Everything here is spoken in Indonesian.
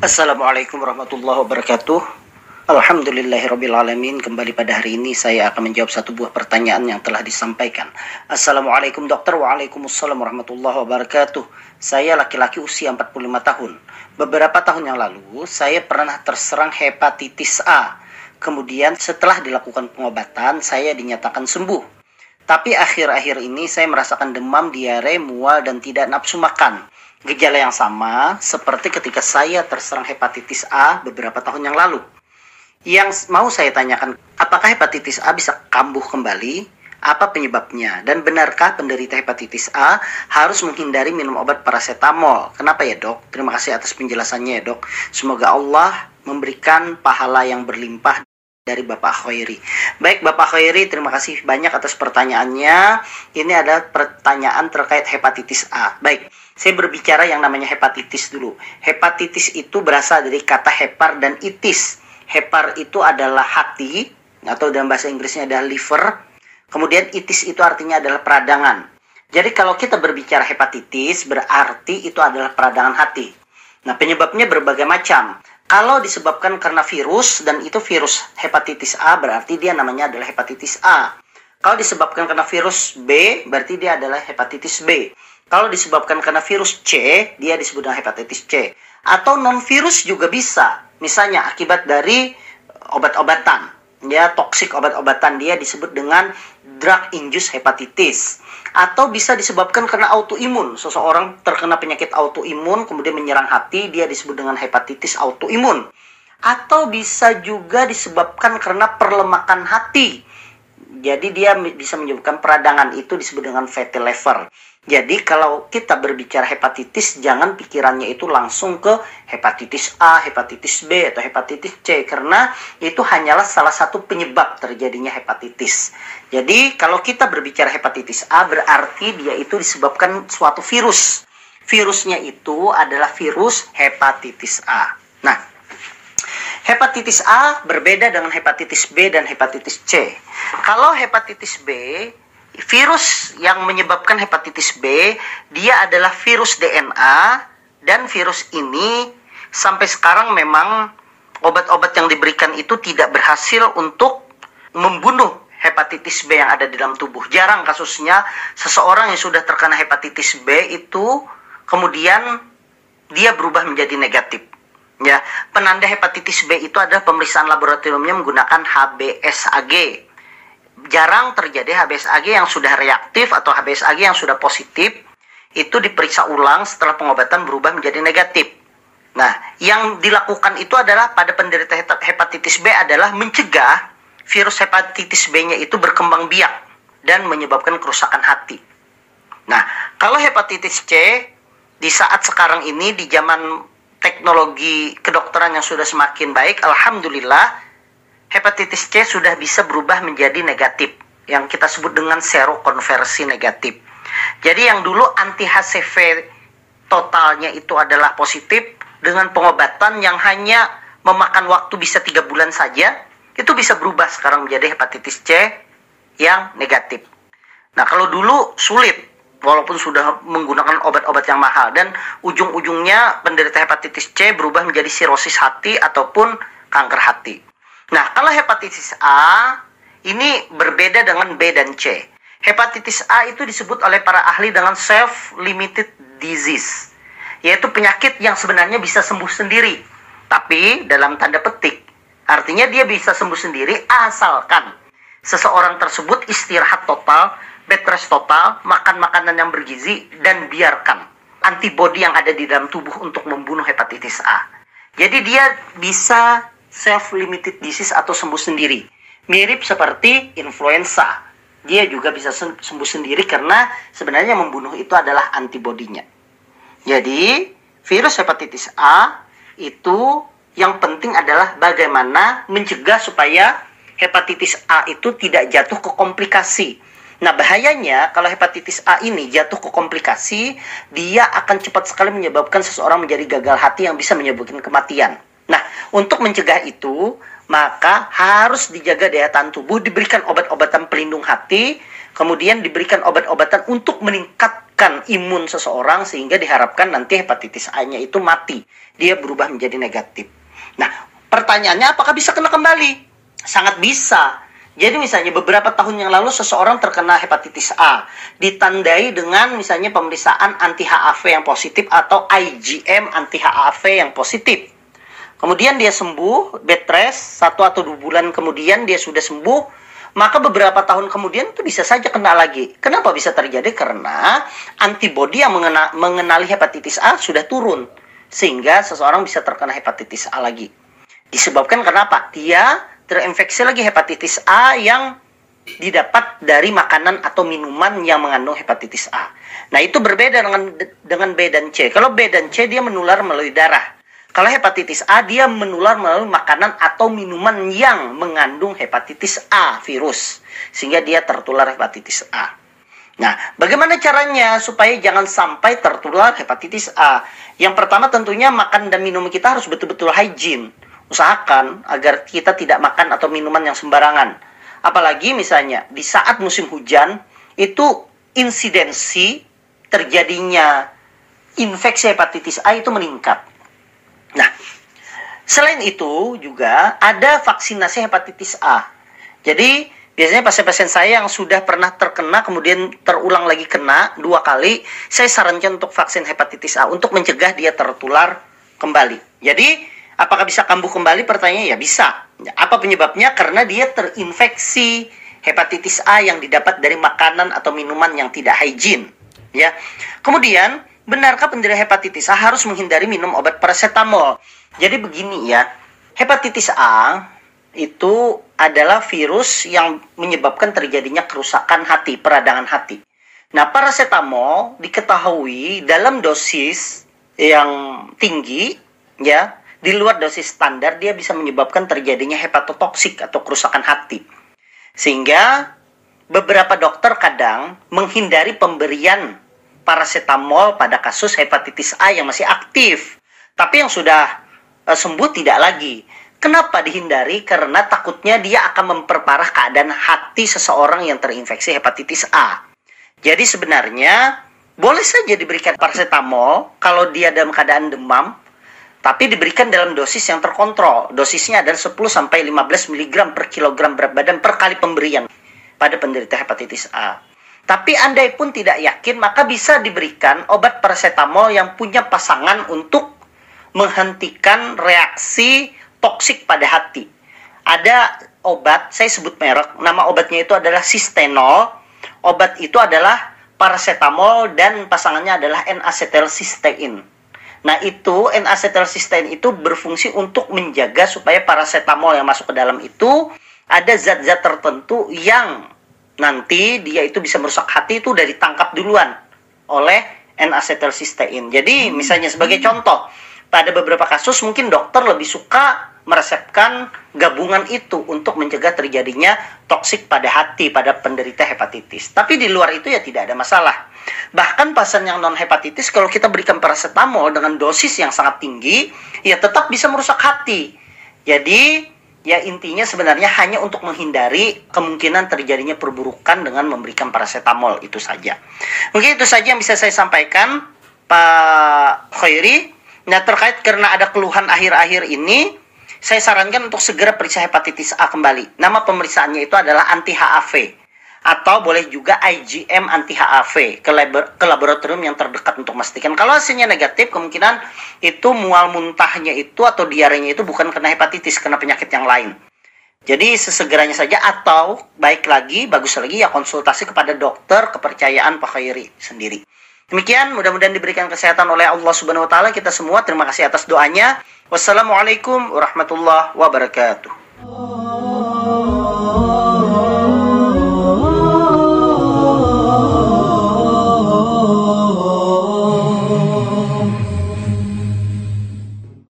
Assalamualaikum warahmatullahi wabarakatuh. Alhamdulillahirrabbilalamin Kembali pada hari ini saya akan menjawab satu buah pertanyaan yang telah disampaikan. Assalamualaikum dokter. Waalaikumsalam warahmatullahi wabarakatuh. Saya laki-laki usia 45 tahun. Beberapa tahun yang lalu saya pernah terserang hepatitis A. Kemudian setelah dilakukan pengobatan saya dinyatakan sembuh. Tapi akhir-akhir ini saya merasakan demam, diare, mual, dan tidak nafsu makan Gejala yang sama seperti ketika saya terserang hepatitis A beberapa tahun yang lalu. Yang mau saya tanyakan, apakah hepatitis A bisa kambuh kembali? Apa penyebabnya? Dan benarkah penderita hepatitis A harus menghindari minum obat paracetamol? Kenapa ya dok? Terima kasih atas penjelasannya ya dok. Semoga Allah memberikan pahala yang berlimpah dari Bapak Khairi. Baik Bapak Khairi, terima kasih banyak atas pertanyaannya. Ini adalah pertanyaan terkait hepatitis A. Baik, saya berbicara yang namanya hepatitis dulu. Hepatitis itu berasal dari kata hepar dan itis. Hepar itu adalah hati atau dalam bahasa Inggrisnya adalah liver. Kemudian itis itu artinya adalah peradangan. Jadi kalau kita berbicara hepatitis berarti itu adalah peradangan hati. Nah, penyebabnya berbagai macam. Kalau disebabkan karena virus dan itu virus hepatitis A berarti dia namanya adalah hepatitis A. Kalau disebabkan karena virus B berarti dia adalah hepatitis B. Kalau disebabkan karena virus C, dia disebut dengan hepatitis C. Atau non virus juga bisa. Misalnya akibat dari obat-obatan, ya toksik obat-obatan dia disebut dengan drug induced hepatitis. Atau bisa disebabkan karena autoimun. Seseorang terkena penyakit autoimun kemudian menyerang hati, dia disebut dengan hepatitis autoimun. Atau bisa juga disebabkan karena perlemakan hati. Jadi dia bisa menyebabkan peradangan itu disebut dengan fatty liver. Jadi kalau kita berbicara hepatitis, jangan pikirannya itu langsung ke hepatitis A, hepatitis B, atau hepatitis C. Karena itu hanyalah salah satu penyebab terjadinya hepatitis. Jadi kalau kita berbicara hepatitis A, berarti dia itu disebabkan suatu virus. Virusnya itu adalah virus hepatitis A. Nah, hepatitis A berbeda dengan hepatitis B dan hepatitis C. Kalau hepatitis B virus yang menyebabkan hepatitis B dia adalah virus DNA dan virus ini sampai sekarang memang obat-obat yang diberikan itu tidak berhasil untuk membunuh hepatitis B yang ada di dalam tubuh. Jarang kasusnya seseorang yang sudah terkena hepatitis B itu kemudian dia berubah menjadi negatif. Ya, penanda hepatitis B itu adalah pemeriksaan laboratoriumnya menggunakan HBsAg jarang terjadi HBsAg yang sudah reaktif atau HBsAg yang sudah positif itu diperiksa ulang setelah pengobatan berubah menjadi negatif. Nah, yang dilakukan itu adalah pada penderita hepatitis B adalah mencegah virus hepatitis B-nya itu berkembang biak dan menyebabkan kerusakan hati. Nah, kalau hepatitis C di saat sekarang ini di zaman teknologi kedokteran yang sudah semakin baik, alhamdulillah hepatitis C sudah bisa berubah menjadi negatif yang kita sebut dengan serokonversi negatif. Jadi yang dulu anti HCV totalnya itu adalah positif dengan pengobatan yang hanya memakan waktu bisa tiga bulan saja itu bisa berubah sekarang menjadi hepatitis C yang negatif. Nah kalau dulu sulit walaupun sudah menggunakan obat-obat yang mahal dan ujung-ujungnya penderita hepatitis C berubah menjadi sirosis hati ataupun kanker hati. Nah, kalau hepatitis A ini berbeda dengan B dan C. Hepatitis A itu disebut oleh para ahli dengan self-limited disease, yaitu penyakit yang sebenarnya bisa sembuh sendiri, tapi dalam tanda petik. Artinya dia bisa sembuh sendiri asalkan seseorang tersebut istirahat total, bed rest total, makan makanan yang bergizi, dan biarkan antibodi yang ada di dalam tubuh untuk membunuh hepatitis A. Jadi dia bisa self-limited disease atau sembuh sendiri. Mirip seperti influenza. Dia juga bisa sembuh sendiri karena sebenarnya membunuh itu adalah antibodinya. Jadi, virus hepatitis A itu yang penting adalah bagaimana mencegah supaya hepatitis A itu tidak jatuh ke komplikasi. Nah, bahayanya kalau hepatitis A ini jatuh ke komplikasi, dia akan cepat sekali menyebabkan seseorang menjadi gagal hati yang bisa menyebabkan kematian. Nah, untuk mencegah itu, maka harus dijaga daya tahan tubuh, diberikan obat-obatan pelindung hati, kemudian diberikan obat-obatan untuk meningkatkan imun seseorang sehingga diharapkan nanti hepatitis A-nya itu mati. Dia berubah menjadi negatif. Nah, pertanyaannya apakah bisa kena kembali? Sangat bisa. Jadi misalnya beberapa tahun yang lalu seseorang terkena hepatitis A ditandai dengan misalnya pemeriksaan anti HAV yang positif atau IgM anti HAV yang positif. Kemudian dia sembuh, bed rest, satu atau dua bulan kemudian dia sudah sembuh, maka beberapa tahun kemudian itu bisa saja kena lagi. Kenapa bisa terjadi? Karena antibodi yang mengena, mengenali hepatitis A sudah turun sehingga seseorang bisa terkena hepatitis A lagi. Disebabkan kenapa? Dia terinfeksi lagi hepatitis A yang didapat dari makanan atau minuman yang mengandung hepatitis A. Nah, itu berbeda dengan dengan B dan C. Kalau B dan C dia menular melalui darah. Kalau hepatitis A dia menular melalui makanan atau minuman yang mengandung hepatitis A virus sehingga dia tertular hepatitis A. Nah, bagaimana caranya supaya jangan sampai tertular hepatitis A? Yang pertama tentunya makan dan minum kita harus betul-betul hygiene. Usahakan agar kita tidak makan atau minuman yang sembarangan. Apalagi misalnya di saat musim hujan itu insidensi terjadinya infeksi hepatitis A itu meningkat. Nah, selain itu juga ada vaksinasi hepatitis A. Jadi biasanya pasien-pasien saya yang sudah pernah terkena kemudian terulang lagi kena dua kali, saya sarankan untuk vaksin hepatitis A untuk mencegah dia tertular kembali. Jadi apakah bisa kambuh kembali? Pertanyaannya ya bisa. Apa penyebabnya? Karena dia terinfeksi hepatitis A yang didapat dari makanan atau minuman yang tidak hygiene. Ya. Kemudian benarkah penderita hepatitis A harus menghindari minum obat paracetamol? Jadi begini ya, hepatitis A itu adalah virus yang menyebabkan terjadinya kerusakan hati, peradangan hati. Nah, paracetamol diketahui dalam dosis yang tinggi, ya, di luar dosis standar dia bisa menyebabkan terjadinya hepatotoksik atau kerusakan hati. Sehingga beberapa dokter kadang menghindari pemberian paracetamol pada kasus hepatitis A yang masih aktif. Tapi yang sudah uh, sembuh tidak lagi. Kenapa dihindari? Karena takutnya dia akan memperparah keadaan hati seseorang yang terinfeksi hepatitis A. Jadi sebenarnya boleh saja diberikan paracetamol kalau dia dalam keadaan demam, tapi diberikan dalam dosis yang terkontrol. Dosisnya adalah 10 sampai 15 mg per kilogram berat badan per kali pemberian pada penderita hepatitis A. Tapi andai pun tidak yakin, maka bisa diberikan obat paracetamol yang punya pasangan untuk menghentikan reaksi toksik pada hati. Ada obat, saya sebut merek, nama obatnya itu adalah Sistenol. Obat itu adalah paracetamol dan pasangannya adalah N-acetylcysteine. Nah, itu N-acetylcysteine itu berfungsi untuk menjaga supaya paracetamol yang masuk ke dalam itu ada zat-zat tertentu yang nanti dia itu bisa merusak hati itu dari tangkap duluan oleh N-acetylcysteine. Jadi misalnya sebagai contoh, pada beberapa kasus mungkin dokter lebih suka meresepkan gabungan itu untuk mencegah terjadinya toksik pada hati pada penderita hepatitis. Tapi di luar itu ya tidak ada masalah. Bahkan pasien yang non hepatitis kalau kita berikan paracetamol dengan dosis yang sangat tinggi, ya tetap bisa merusak hati. Jadi ya intinya sebenarnya hanya untuk menghindari kemungkinan terjadinya perburukan dengan memberikan paracetamol itu saja. Mungkin itu saja yang bisa saya sampaikan Pak Khairi. Nah terkait karena ada keluhan akhir-akhir ini, saya sarankan untuk segera periksa hepatitis A kembali. Nama pemeriksaannya itu adalah anti HAV atau boleh juga IgM anti HAV ke, labor, ke laboratorium yang terdekat untuk memastikan kalau hasilnya negatif kemungkinan itu mual muntahnya itu atau diarenya itu bukan kena hepatitis kena penyakit yang lain. Jadi sesegeranya saja atau baik lagi bagus lagi ya konsultasi kepada dokter kepercayaan Pak Khairi sendiri. Demikian mudah-mudahan diberikan kesehatan oleh Allah Subhanahu wa taala kita semua. Terima kasih atas doanya. Wassalamualaikum warahmatullahi wabarakatuh